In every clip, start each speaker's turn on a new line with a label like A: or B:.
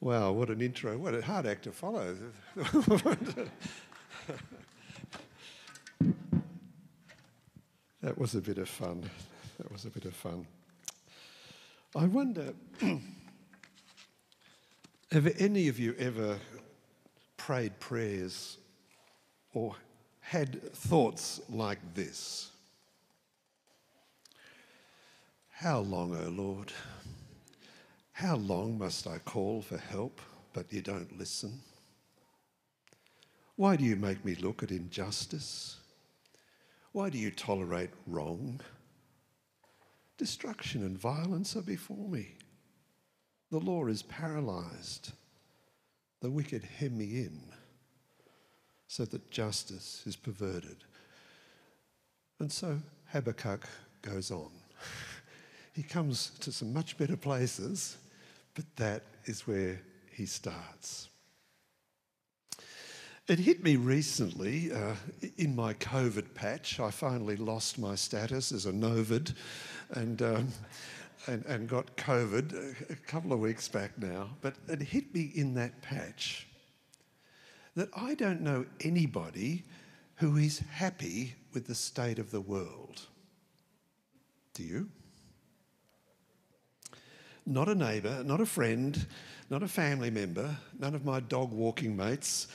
A: Wow, what an intro. What a hard act to follow. that was a bit of fun. That was a bit of fun. I wonder have any of you ever prayed prayers or had thoughts like this? How long, O oh Lord? How long must I call for help, but you don't listen? Why do you make me look at injustice? Why do you tolerate wrong? Destruction and violence are before me. The law is paralyzed. The wicked hem me in so that justice is perverted. And so Habakkuk goes on. he comes to some much better places but that is where he starts. It hit me recently uh, in my COVID patch. I finally lost my status as a Novid and, um, and, and got COVID a couple of weeks back now. But it hit me in that patch that I don't know anybody who is happy with the state of the world. Do you? Not a neighbour, not a friend, not a family member, none of my dog walking mates,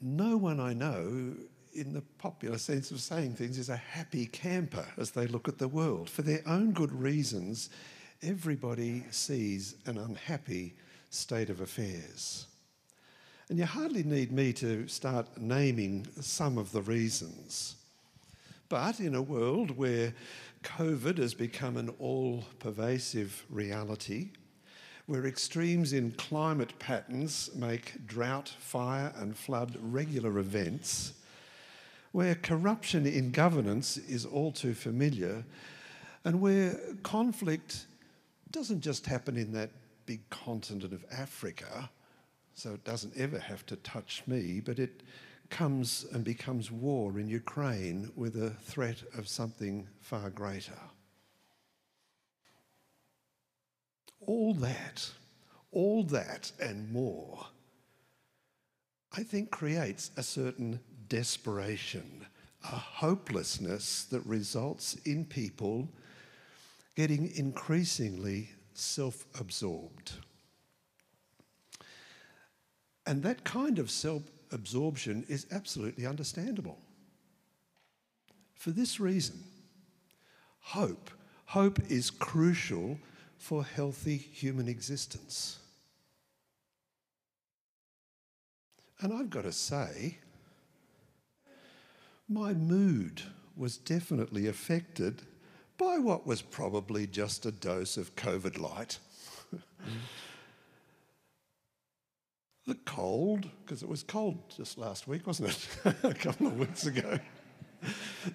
A: no one I know, in the popular sense of saying things, is a happy camper as they look at the world. For their own good reasons, everybody sees an unhappy state of affairs. And you hardly need me to start naming some of the reasons. But in a world where COVID has become an all pervasive reality where extremes in climate patterns make drought, fire, and flood regular events, where corruption in governance is all too familiar, and where conflict doesn't just happen in that big continent of Africa, so it doesn't ever have to touch me, but it comes and becomes war in Ukraine with a threat of something far greater. All that, all that and more, I think creates a certain desperation, a hopelessness that results in people getting increasingly self absorbed. And that kind of self absorption is absolutely understandable. For this reason, hope. Hope is crucial for healthy human existence. And I've got to say, my mood was definitely affected by what was probably just a dose of COVID light. The cold, because it was cold just last week, wasn't it? a couple of weeks ago.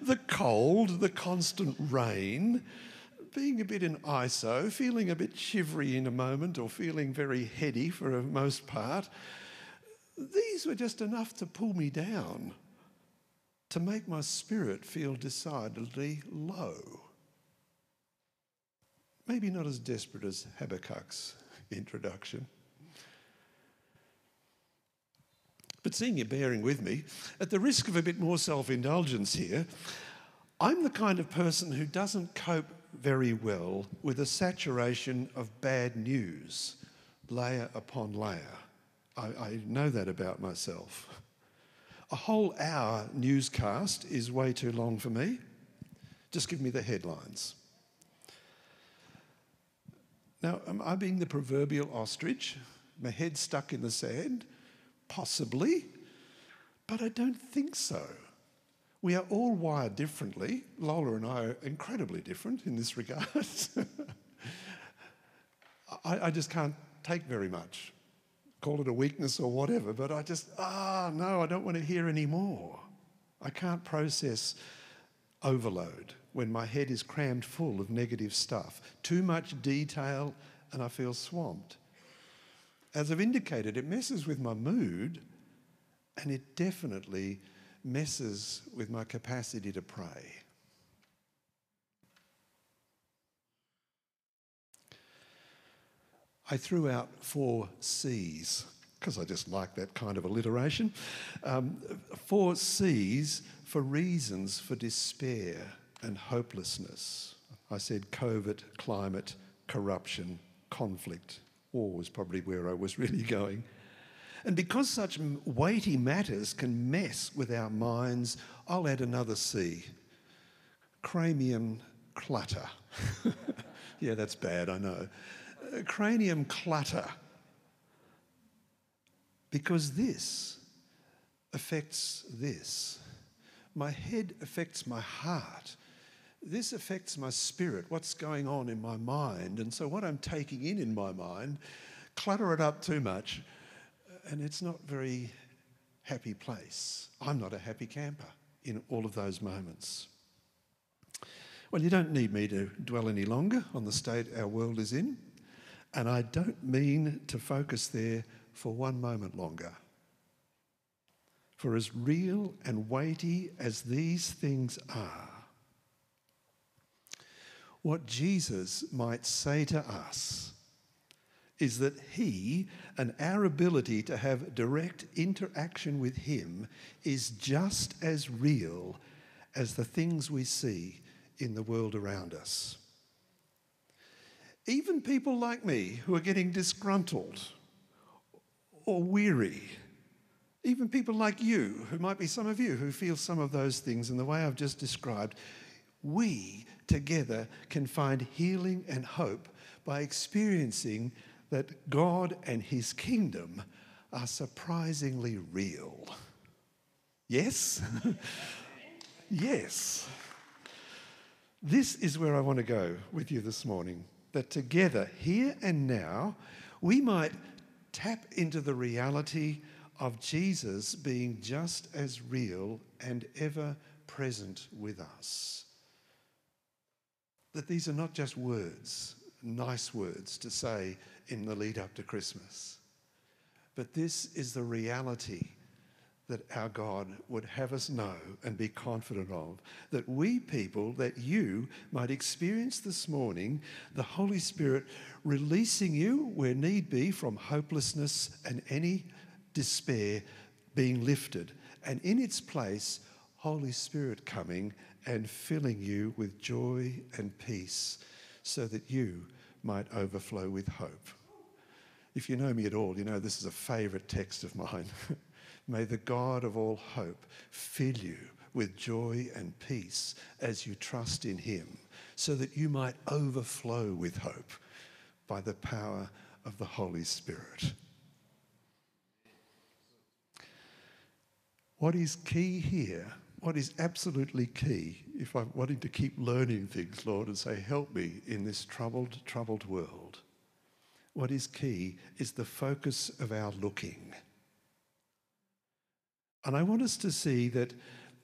A: The cold, the constant rain, being a bit in ISO, feeling a bit shivery in a moment or feeling very heady for the most part, these were just enough to pull me down, to make my spirit feel decidedly low. Maybe not as desperate as Habakkuk's introduction. But seeing you bearing with me, at the risk of a bit more self indulgence here, I'm the kind of person who doesn't cope very well with a saturation of bad news, layer upon layer. I, I, know that about myself. A whole hour newscast is way too long for me. Just give me the headlines. Now, am I being the proverbial ostrich? My head stuck in the sand? Possibly, but I don't think so. We are all wired differently. Lola and I are incredibly different in this regard. I, I, just can't take very much. Call it a weakness or whatever, but I just, ah, no, I don't want to hear any more. I can't process overload when my head is crammed full of negative stuff. Too much detail, and I feel swamped as I've indicated, it messes with my mood and it definitely messes with my capacity to pray. I threw out four C's because I just like that kind of alliteration. Um, four C's for reasons for despair and hopelessness. I said COVID, climate, corruption, conflict. War was probably where I was really going. And because such weighty matters can mess with our minds, I'll add another C cranium clutter. yeah, that's bad, I know. Uh, cranium clutter. Because this affects this. My head affects my heart. This affects my spirit, what's going on in my mind. And so, what I'm taking in in my mind, clutter it up too much, and it's not very happy place. I'm not a happy camper in all of those moments. Well, you don't need me to dwell any longer on the state our world is in, and I don't mean to focus there for one moment longer. For as real and weighty as these things are, what Jesus might say to us is that He and our ability to have direct interaction with Him is just as real as the things we see in the world around us. Even people like me who are getting disgruntled or weary, even people like you, who might be some of you who feel some of those things in the way I've just described, we together can find healing and hope by experiencing that God and His kingdom are surprisingly real. Yes? yes. This is where I want to go with you this morning. That together, here and now, we might tap into the reality of Jesus being just as real and ever present with us. That these are not just words, nice words to say in the lead up to Christmas. But this is the reality that our God would have us know and be confident of. That we people, that you might experience this morning the Holy Spirit releasing you where need be from hopelessness and any despair being lifted. And in its place, Holy Spirit coming and filling you with joy and peace so that you might overflow with hope. If you know me at all, you know this is a favourite text of mine. May the God of all hope fill you with joy and peace as you trust in Him, so that you might overflow with hope by the power of the Holy Spirit. What is key here what is absolutely key, if I'm wanting to keep learning things, Lord, and say, help me in this troubled, troubled world, what is key is the focus of our looking. And I want us to see that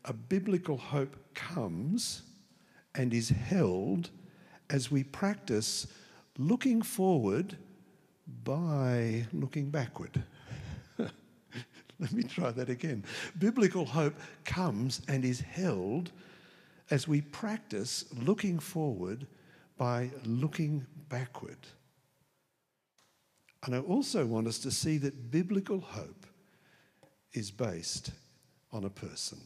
A: a biblical hope comes and is held as we practice looking forward by looking backward. Let me try that again. Biblical hope comes and is held as we practice looking forward by looking backward. And I also want us to see that biblical hope is based on a person.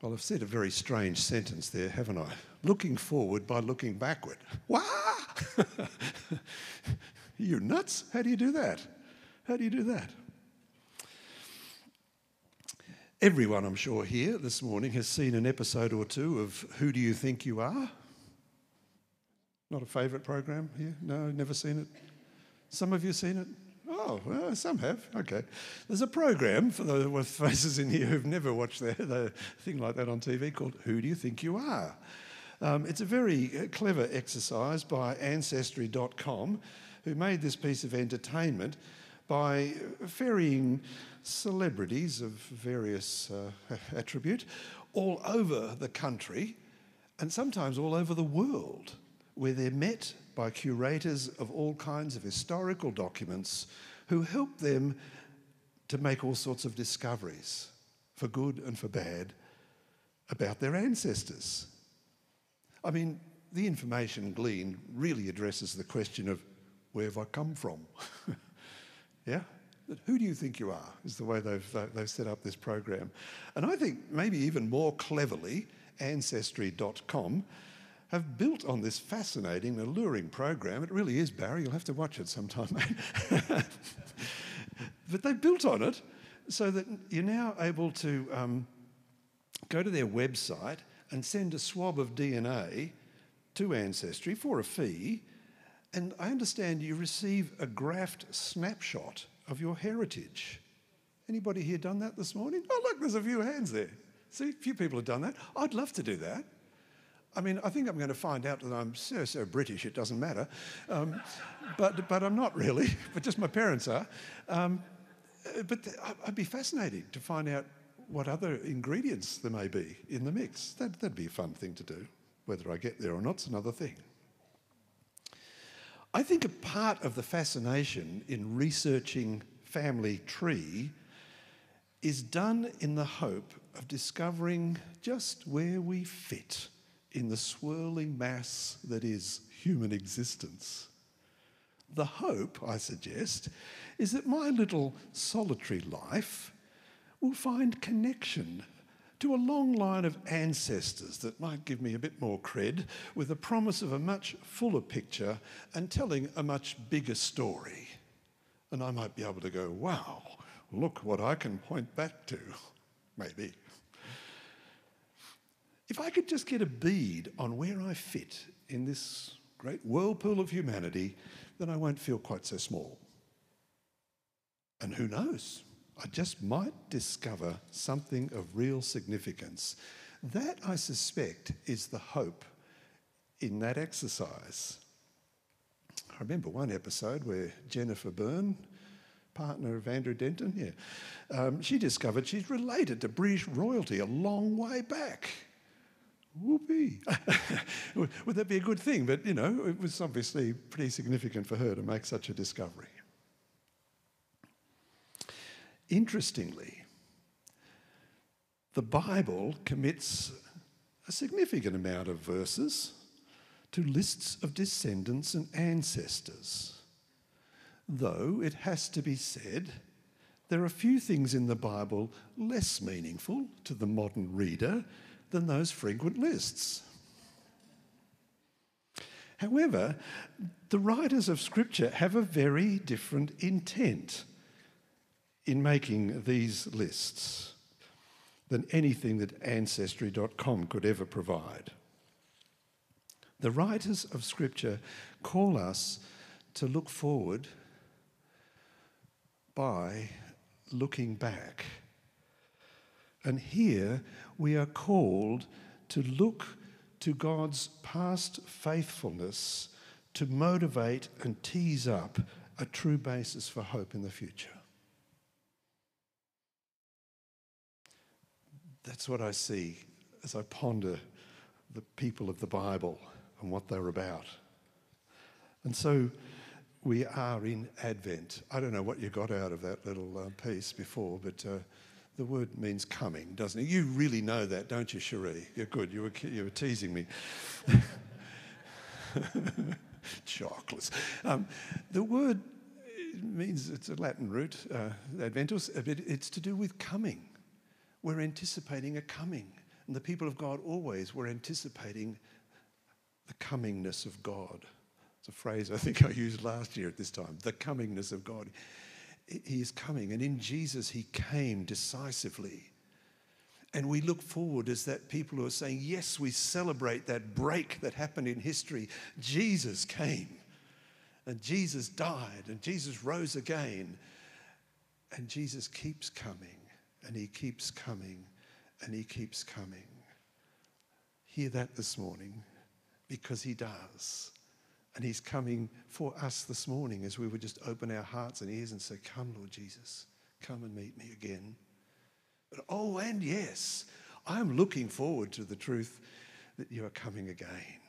A: Well, I've said a very strange sentence there, haven't I? Looking forward by looking backward. Wah! You're nuts. How do you do that? How do you do that? Everyone, I'm sure, here this morning has seen an episode or two of Who Do You Think You Are? Not a favourite program here? No, never seen it? Some of you seen it? Oh, well, some have. Okay. There's a program for those with faces in here who've never watched the, the thing like that on TV called Who Do You Think You Are? Um, it's a very uh, clever exercise by Ancestry.com who made this piece of entertainment by ferrying celebrities of various uh, attribute all over the country and sometimes all over the world, where they're met by curators of all kinds of historical documents who help them to make all sorts of discoveries, for good and for bad, about their ancestors. I mean, the information gleaned really addresses the question of where have I come from? yeah? But Who do you think you are? Is the way they've, uh, they've set up this program. And I think maybe even more cleverly, Ancestry.com have built on this fascinating, alluring program. It really is, Barry. You'll have to watch it sometime, but they built on it so that you're now able to um, go to their website and send a swab of DNA to Ancestry for a fee. And I understand you receive a graphed snapshot of your heritage. Anybody here done that this morning? Oh, look, there's a few hands there. See, a few people have done that. I'd love to do that. I mean, I think I'm going to find out that I'm so, so British, it doesn't matter. Um, but, but I'm not really, but just my parents are. Um, but I'd be fascinated to find out what other ingredients there may be in the mix. That, that'd be a fun thing to do. Whether I get there or not's another thing. I think a part of the fascination in researching family tree is done in the hope of discovering just where we fit in the swirling mass that is human existence. The hope, I suggest, is that my little solitary life will find connection to a long line of ancestors that might give me a bit more cred with the promise of a much fuller picture and telling a much bigger story. And I might be able to go, wow, look what I can point back to, maybe. If I could just get a bead on where I fit in this great whirlpool of humanity, then I won't feel quite so small. And who knows? I just might discover something of real significance. That, I suspect, is the hope in that exercise. I remember one episode where Jennifer Byrne, partner of Andrew Denton, yeah, um, she discovered she's related to British royalty a long way back. Whoopee. Would that be a good thing? But, you know, it was obviously pretty significant for her to make such a discovery. Interestingly, the Bible commits a significant amount of verses to lists of descendants and ancestors. Though it has to be said, there are few things in the Bible less meaningful to the modern reader than those frequent lists. However, the writers of Scripture have a very different intent in making these lists than anything that Ancestry.com could ever provide. The writers of Scripture call us to look forward by looking back. And here we are called to look to God's past faithfulness to motivate and tease up a true basis for hope in the future. That's what I see as I ponder the people of the Bible and what they're about. And so we are in Advent. I don't know what you got out of that little uh, piece before, but uh, the word means coming, doesn't it? You really know that, don't you, Cherie? You're good. You were, you were teasing me. Chocolates. Um, the word means it's a Latin root, uh, Adventus, but it's to do with coming. We're anticipating a coming. And the people of God always were anticipating the comingness of God. It's a phrase I think I used last year at this time the comingness of God. He is coming, and in Jesus, He came decisively. And we look forward as that people who are saying, Yes, we celebrate that break that happened in history. Jesus came, and Jesus died, and Jesus rose again, and Jesus keeps coming and he keeps coming and he keeps coming. Hear that this morning because he does. And he's coming for us this morning as we would just open our hearts and ears and say, Come, Lord Jesus, come and meet me again. But oh, and yes, I'm looking forward to the truth that you are coming again,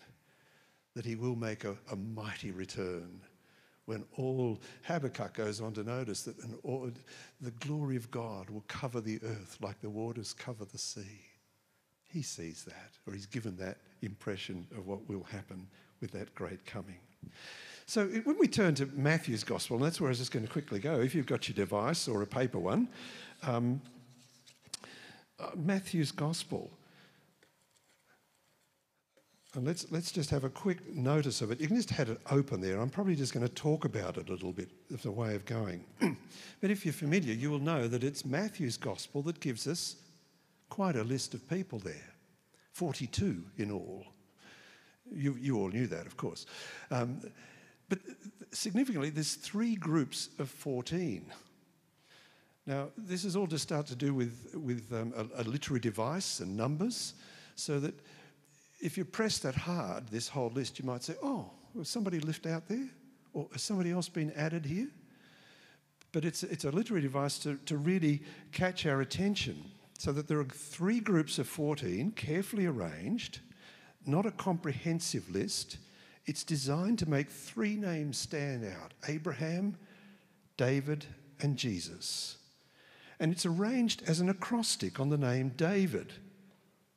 A: that he will make a, a mighty return when all Habakkuk goes on to notice that all, the glory of God will cover the earth like the waters cover the sea. He sees that, or he's given that impression of what will happen with that great coming. So when we turn to Matthew's Gospel, and that's where I was just going to quickly go, if you've got your device or a paper one, um, uh, Matthew's Gospel. And let's, let's just have a quick notice of it. You can just have it open there. I'm probably just going to talk about it a little bit as a way of going. but if you're familiar, you will know that it's Matthew's gospel that gives us quite a list of people there 42 in all. You, you all knew that, of course. Um, but significantly, there's three groups of 14. Now, this is all to start to do with, with um, a, a literary device and numbers, so that if you press that hard, this whole list, you might say, oh, was somebody left out there? Or has somebody else been added here? But it's, it's a literary device to, to really catch our attention so that there are three groups of 14 carefully arranged, not a comprehensive list. It's designed to make three names stand out Abraham, David, and Jesus. And it's arranged as an acrostic on the name David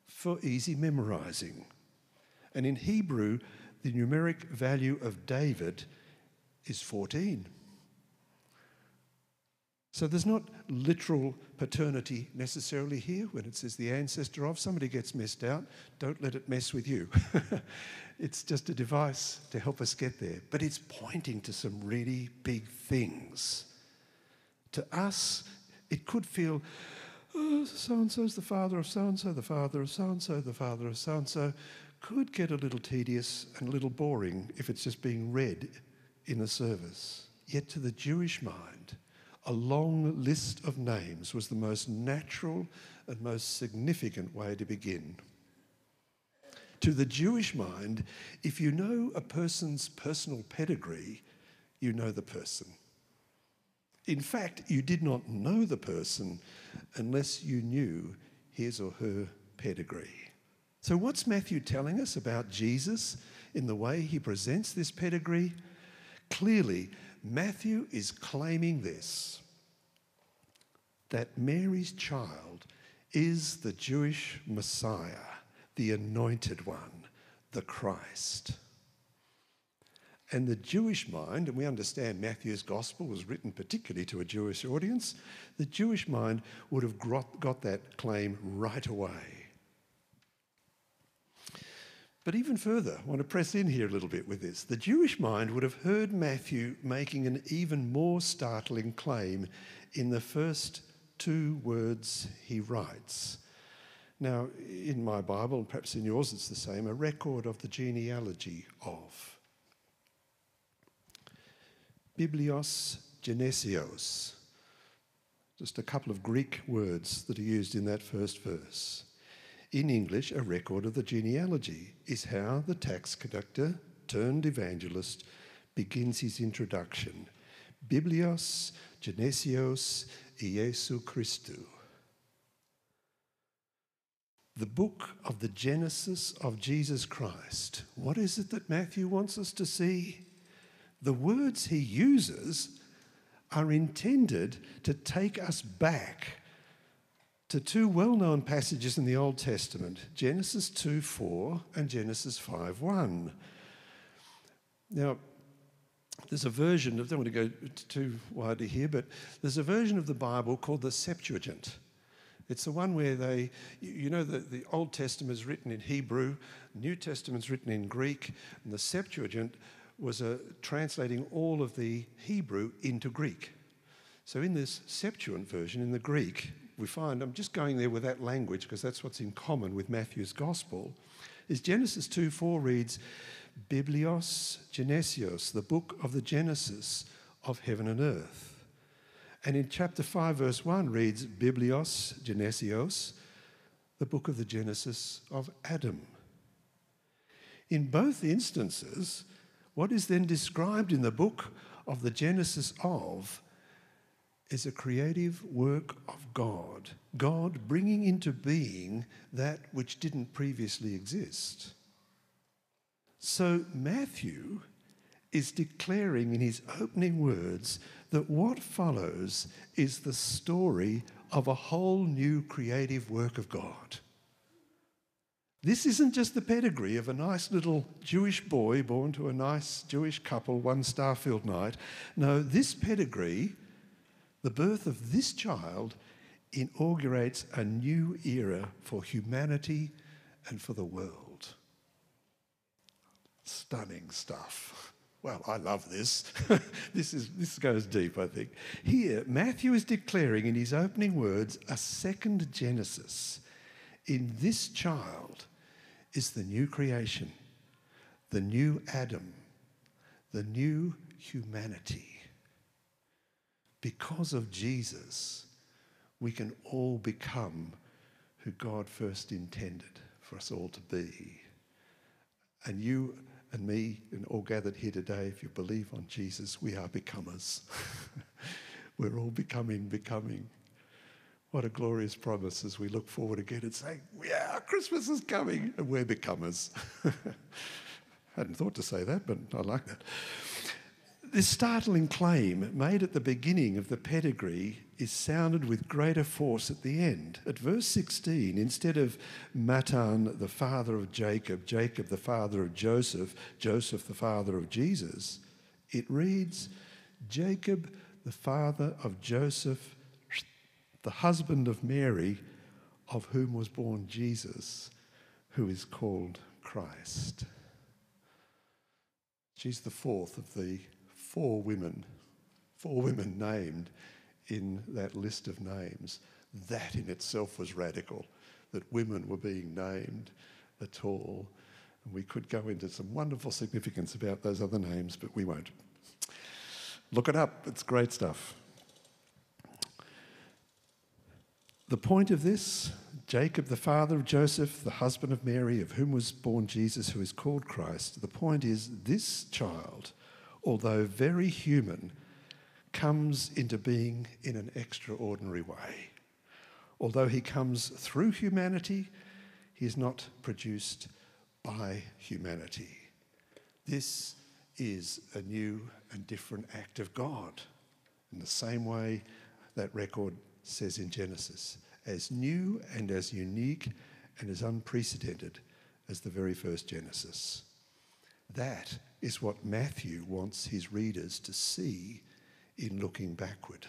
A: for easy memorizing. And in Hebrew, the numeric value of David is 14. So there's not literal paternity necessarily here when it says the ancestor of. Somebody gets messed out, don't let it mess with you. it's just a device to help us get there. But it's pointing to some really big things. To us, it could feel, oh, so and so's the father of so and so, the father of so and so, the father of so and so. Could get a little tedious and a little boring if it's just being read in a service. Yet to the Jewish mind, a long list of names was the most natural and most significant way to begin. To the Jewish mind, if you know a person's personal pedigree, you know the person. In fact, you did not know the person unless you knew his or her pedigree. So, what's Matthew telling us about Jesus in the way he presents this pedigree? Clearly, Matthew is claiming this that Mary's child is the Jewish Messiah, the anointed one, the Christ. And the Jewish mind, and we understand Matthew's gospel was written particularly to a Jewish audience, the Jewish mind would have got that claim right away. But even further, I want to press in here a little bit with this. The Jewish mind would have heard Matthew making an even more startling claim in the first two words he writes. Now, in my Bible, and perhaps in yours it's the same, a record of the genealogy of. Biblios genesios. Just a couple of Greek words that are used in that first verse. In English, a record of the genealogy is how the tax collector turned evangelist begins his introduction. Biblios genesios Iesu Christou. The book of the Genesis of Jesus Christ. What is it that Matthew wants us to see? The words he uses are intended to take us back to two well known passages in the Old Testament Genesis 2 4 and Genesis 5 1. Now, there's a version, I don't want to go too widely here, but there's a version of the Bible called the Septuagint. It's the one where they, you know, the, the Old Testament is written in Hebrew, New Testament is written in Greek, and the Septuagint was a, translating all of the Hebrew into Greek. So in this Septuagint version, in the Greek, we find, I'm just going there with that language because that's what's in common with Matthew's Gospel, is Genesis 2 4 reads, Biblios Genesios, the book of the Genesis of heaven and earth. And in chapter 5, verse 1 reads, Biblios Genesios, the book of the Genesis of Adam. In both instances, what is then described in the book of the Genesis of is a creative work of God, God bringing into being that which didn't previously exist. So Matthew is declaring in his opening words that what follows is the story of a whole new creative work of God. This isn't just the pedigree of a nice little Jewish boy born to a nice Jewish couple one Starfield night. No, this pedigree, the birth of this child, inaugurates a new era for humanity and for the world. Stunning stuff. Well, I love this. this, is, this goes deep, I think. Here, Matthew is declaring in his opening words a second Genesis. In this child is the new creation, the new Adam, the new humanity. Because of Jesus, we can all become who God first intended for us all to be. And you and me and all gathered here today, if you believe on Jesus, we are becomers. We're all becoming, becoming. What a glorious promise as we look forward again and say, Yeah, Christmas is coming, and we're becomers. I hadn't thought to say that, but I like that. This startling claim made at the beginning of the pedigree is sounded with greater force at the end. At verse 16, instead of Matthan, the father of Jacob, Jacob, the father of Joseph, Joseph, the father of Jesus, it reads, Jacob, the father of Joseph, the husband of Mary, of whom was born Jesus, who is called Christ. She's the fourth of the four women, four women named in that list of names. That in itself was radical, that women were being named at all. And we could go into some wonderful significance about those other names, but we won't. Look it up, it's great stuff. The point of this Jacob, the father of Joseph, the husband of Mary, of whom was born Jesus, who is called Christ, the point is this child although very human, comes into being in an extraordinary way. Although he comes through humanity, he is not produced by humanity. This is a new and different act of God, in the same way that record says in Genesis, as new and as unique and as unprecedented as the very first Genesis. That is what Matthew wants his readers to see in looking backward.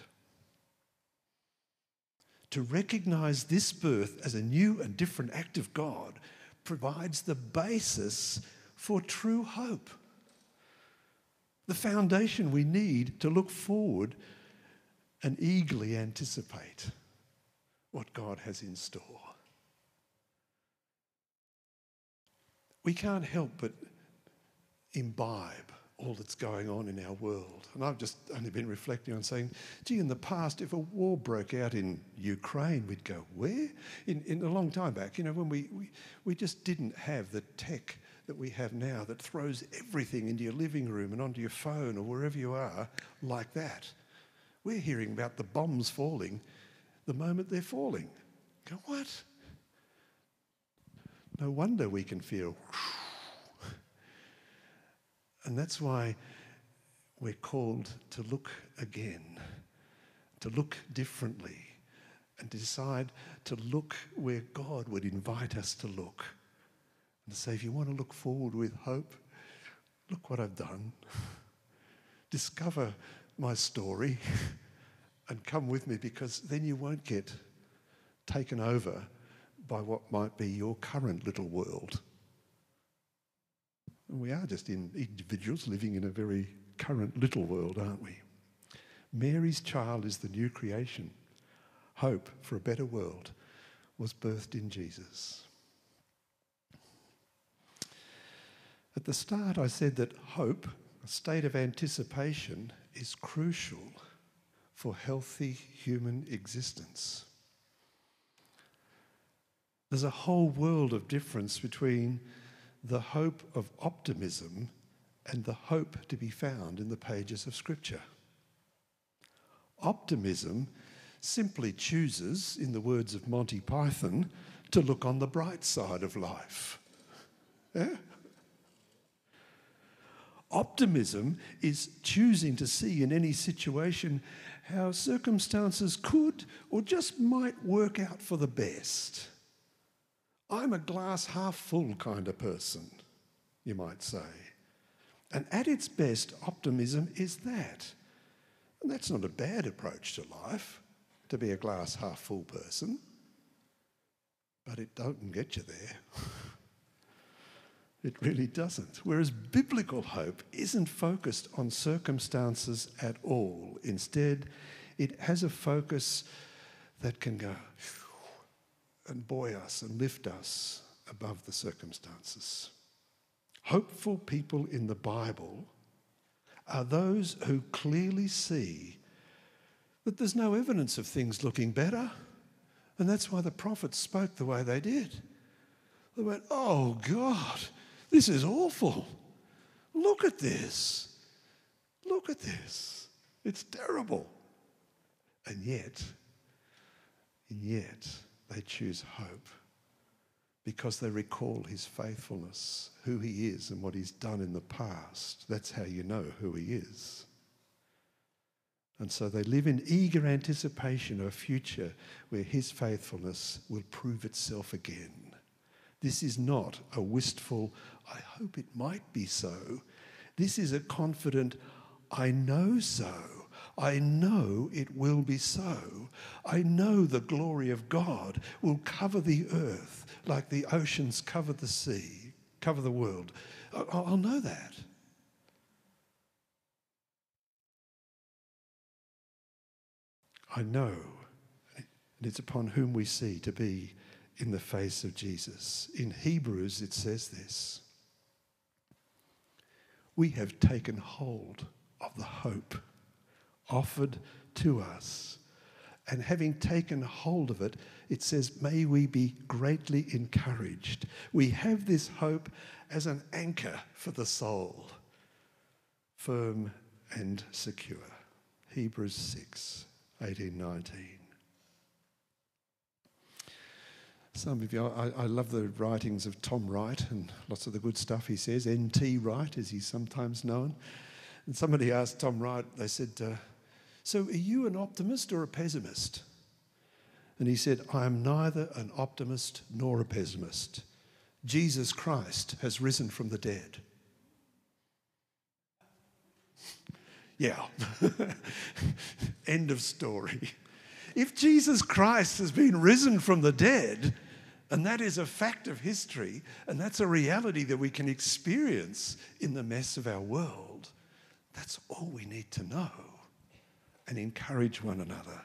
A: To recognize this birth as a new and different act of God provides the basis for true hope. The foundation we need to look forward and eagerly anticipate what God has in store. We can't help but imbibe all that's going on in our world. And I've just only been reflecting on saying, gee, in the past, if a war broke out in Ukraine, we'd go, where? In, in a long time back, you know, when we, we, we just didn't have the tech that we have now that throws everything into your living room and onto your phone or wherever you are like that. We're hearing about the bombs falling the moment they're falling. Go, what? No wonder we can feel and that's why we're called to look again, to look differently, and to decide to look where God would invite us to look. And to say, if you want to look forward with hope, look what I've done. Discover my story and come with me because then you won't get taken over by what might be your current little world. We are just individuals living in a very current little world, aren't we? Mary's child is the new creation. Hope for a better world was birthed in Jesus. At the start, I said that hope, a state of anticipation, is crucial for healthy human existence. There's a whole world of difference between the hope of optimism and the hope to be found in the pages of Scripture. Optimism simply chooses, in the words of Monty Python, to look on the bright side of life. Yeah? Optimism is choosing to see in any situation how circumstances could or just might work out for the best. I'm a glass half full kind of person, you might say. And at its best, optimism is that. And that's not a bad approach to life, to be a glass half full person. But it doesn't get you there. It really doesn't. Whereas biblical hope isn't focused on circumstances at all. Instead, it has a focus that can go and buoy us and lift us above the circumstances. Hopeful people in the Bible are those who clearly see that there's no evidence of things looking better. And that's why the prophets spoke the way they did. They went, Oh God, this is awful. Look at this. Look at this. It's terrible. And yet, and yet, they choose hope because they recall his faithfulness, who he is, and what he's done in the past. That's how you know who he is. And so they live in eager anticipation of a future where his faithfulness will prove itself again. This is not a wistful, I hope it might be so. This is a confident, I know so. I know it will be so. I know the glory of God will cover the earth like the oceans cover the sea, cover the world. I'll know that. I know, and it's upon whom we see to be in the face of Jesus. In Hebrews, it says this We have taken hold of the hope offered to us. And having taken hold of it, it says, May we be greatly encouraged. We have this hope as an anchor for the soul, firm and secure. Hebrews 6 18 19. Some of you, I, I, love the writings of Tom Wright and lots of the good stuff he says. N.T. Wright, as he's sometimes known. And somebody asked Tom Wright, they said, uh, So are you an optimist or a pessimist? And he said, I am neither an optimist nor a pessimist. Jesus Christ has risen from the dead. Yeah. End of story. If Jesus Christ has been risen from the dead, and that is a fact of history, and that's a reality that we can experience in the mess of our world, that's all we need to know and encourage one another.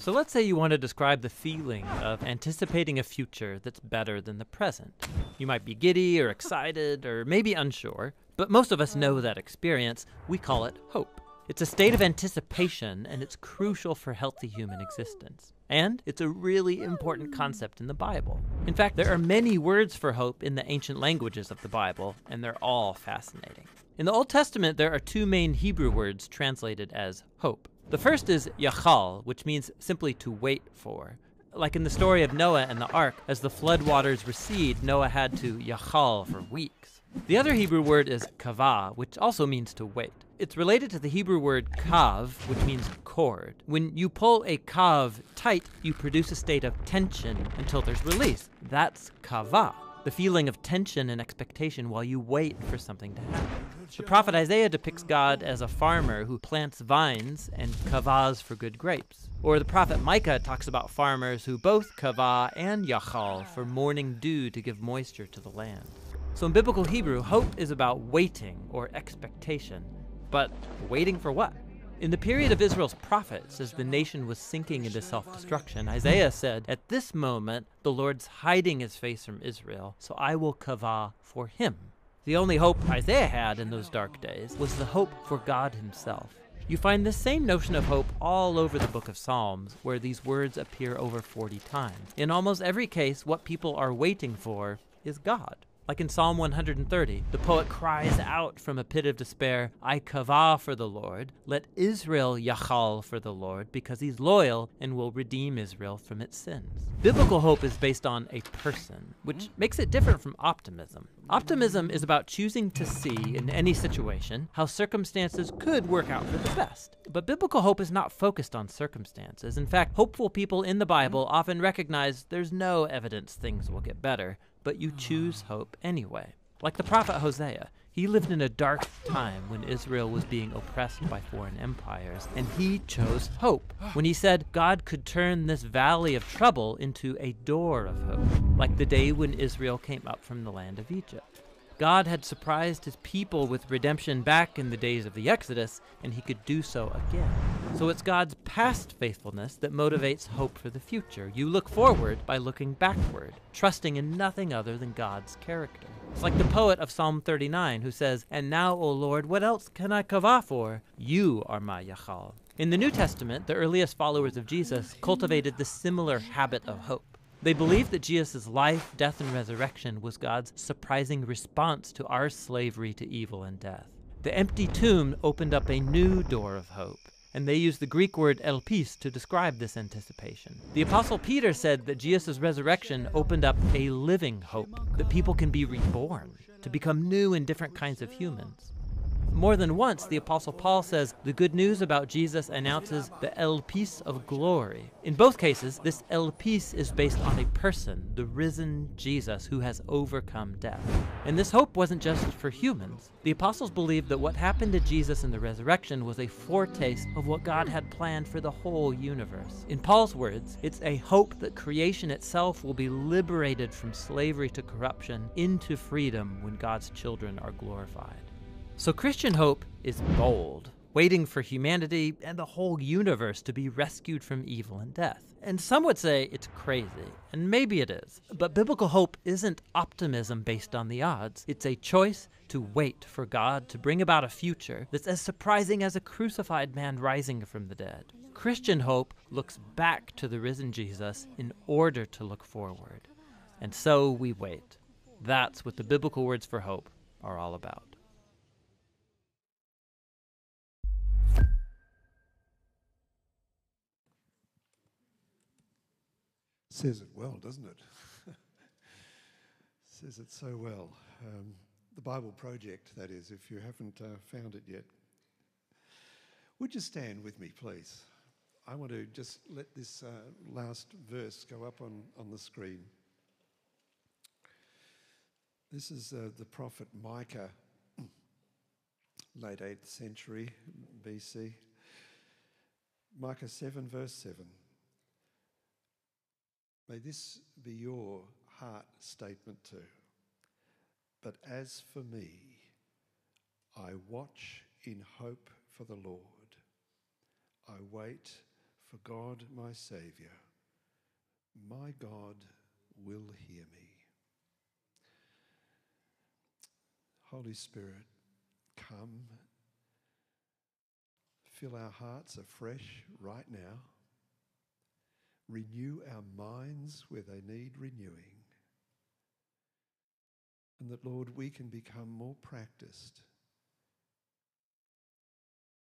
B: So let's say you want to describe the feeling of anticipating a future that's better than the present. You might be giddy or excited or maybe unsure, but most of us know that experience. We call it hope. It's a state of anticipation, and it's crucial for healthy human existence. And it's a really important concept in the Bible. In fact, there are many words for hope in the ancient languages of the Bible, and they're all fascinating. In the Old Testament, there are two main Hebrew words translated as hope. The first is yachal, which means simply to wait for. Like in the story of Noah and the ark, as the flood waters recede, Noah had to yachal for weeks. The other Hebrew word is kavah, which also means to wait. It's related to the Hebrew word kav, which means cord. When you pull a kav tight, you produce a state of tension until there's release. That's kavah, the feeling of tension and expectation while you wait for something to happen. The prophet Isaiah depicts God as a farmer who plants vines and kavahs for good grapes. Or the prophet Micah talks about farmers who both kavah and yachal for morning dew to give moisture to the land. So in biblical Hebrew, hope is about waiting or expectation. But waiting for what? In the period of Israel's prophets, as the nation was sinking into self destruction, Isaiah said, At this moment, the Lord's hiding his face from Israel, so I will kavah for him. The only hope Isaiah had in those dark days was the hope for God himself. You find this same notion of hope all over the book of Psalms, where these words appear over 40 times. In almost every case, what people are waiting for is God. Like in Psalm 130, the poet cries out from a pit of despair, I kavah for the Lord. Let Israel yachal for the Lord, because he's loyal and will redeem Israel from its sins. Biblical hope is based on a person, which mm-hmm. makes it different from optimism. Optimism is about choosing to see in any situation how circumstances could work out for the best. But biblical hope is not focused on circumstances. In fact, hopeful people in the Bible mm-hmm. often recognize there's no evidence things will get better but you choose hmm. hope anyway. Like the prophet Hosea, he lived in a dark time when Israel was being oppressed by foreign empires, and he chose hope when he said God could turn this valley of trouble into a door of hope, like the day when Israel came up from the land of Egypt. God had surprised his people with redemption back in the days of the Exodus, and he could do so again. So it's God's past faithfulness that motivates hope for the future. You look forward by looking backward, trusting in nothing other than God's character. It's like the poet of Psalm 39 who says, And now, O Lord, what else can I kavah for? You are my Yachal. In the New Testament, the earliest followers of Jesus cultivated the similar habit of hope. They believed that Jesus' life, death, and resurrection was God's surprising response to our slavery to evil and death. The empty tomb opened up a new door of hope, and they used the Greek word elpis to describe this anticipation. The Apostle Peter said that Jesus' resurrection opened up a living hope, that people can be reborn, to become new and different kinds of humans. More than once, the Apostle Paul says the good news about Jesus announces the elpis of glory. In both cases, this elpis is based on a person, the risen Jesus, who has overcome death. And this hope wasn't just for humans. The apostles believed that what happened to Jesus in the resurrection was a foretaste of what God had planned for the whole universe. In Paul's words, it's a hope that creation itself will be liberated from slavery to corruption into freedom when God's children are glorified. So Christian hope is bold, waiting for humanity and the whole universe to be rescued from evil and death. And some would say it's crazy, and maybe it is. But biblical hope isn't optimism based on the odds. It's a choice to wait for God to bring about a future that's as surprising as a crucified man rising from the dead. Christian hope looks back to the risen Jesus in order to look forward. And so we wait. That's what the biblical words for hope are all about.
A: Says it well, doesn't it? Says it so well. Um, the Bible Project, that is, if you haven't uh, found it yet. Would you stand with me, please? I want to just let this uh, last verse go up on, on the screen. This is uh, the prophet Micah, late 8th century BC. Micah 7, verse 7. May this be your heart statement too. But as for me, I watch in hope for the Lord. I wait for God my Saviour. My God will hear me. Holy Spirit, come, fill our hearts afresh right now renew our minds where they need renewing. And that, Lord, we can become more practiced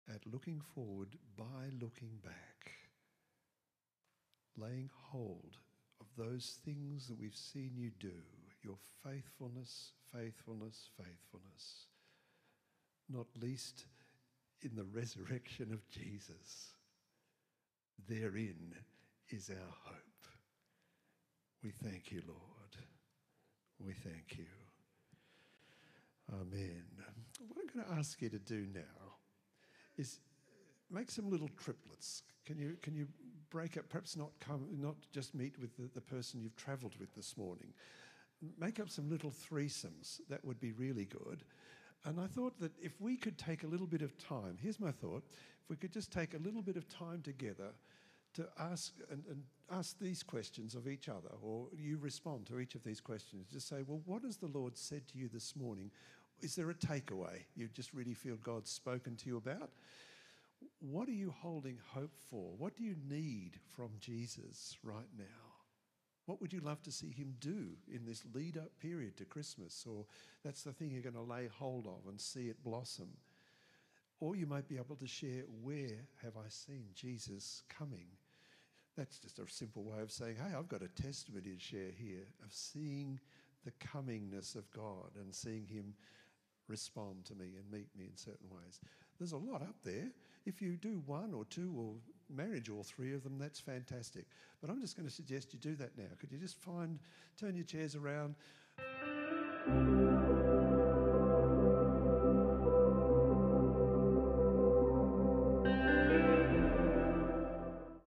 A: at looking forward by looking back, laying hold of those things that we've seen you do, your faithfulness, faithfulness, faithfulness, not least in the resurrection of Jesus. Therein is our hope. We thank you, Lord. We thank you. Amen. What I'm going to ask you to do now is make some little triplets. Can you, can you break up, perhaps not, come, not just meet with the, the person you've travelled with this morning? Make up some little threesomes. That would be really good. And I thought that if we could take a little bit of time, here's my thought if we could just take a little bit of time together to ask and, and, ask these questions of each other, or you respond to each of these questions. Just say, well, what has the Lord said to you this morning? Is there a takeaway you just really feel God's spoken to you about? What are you holding hope for? What do you need from Jesus right now? What would you love to see him do in this lead up period to Christmas? Or that's the thing you're going to lay hold of and see it blossom. Or you might be able to share, Where have I seen Jesus coming? That's just a simple way of saying, Hey, I've got a testimony to share here of seeing the comingness of God and seeing Him respond to me and meet me in certain ways. There's a lot up there. If you do one or two or marriage all three of them, that's fantastic. But I'm just going to suggest you do that now. Could you just find, turn your chairs around?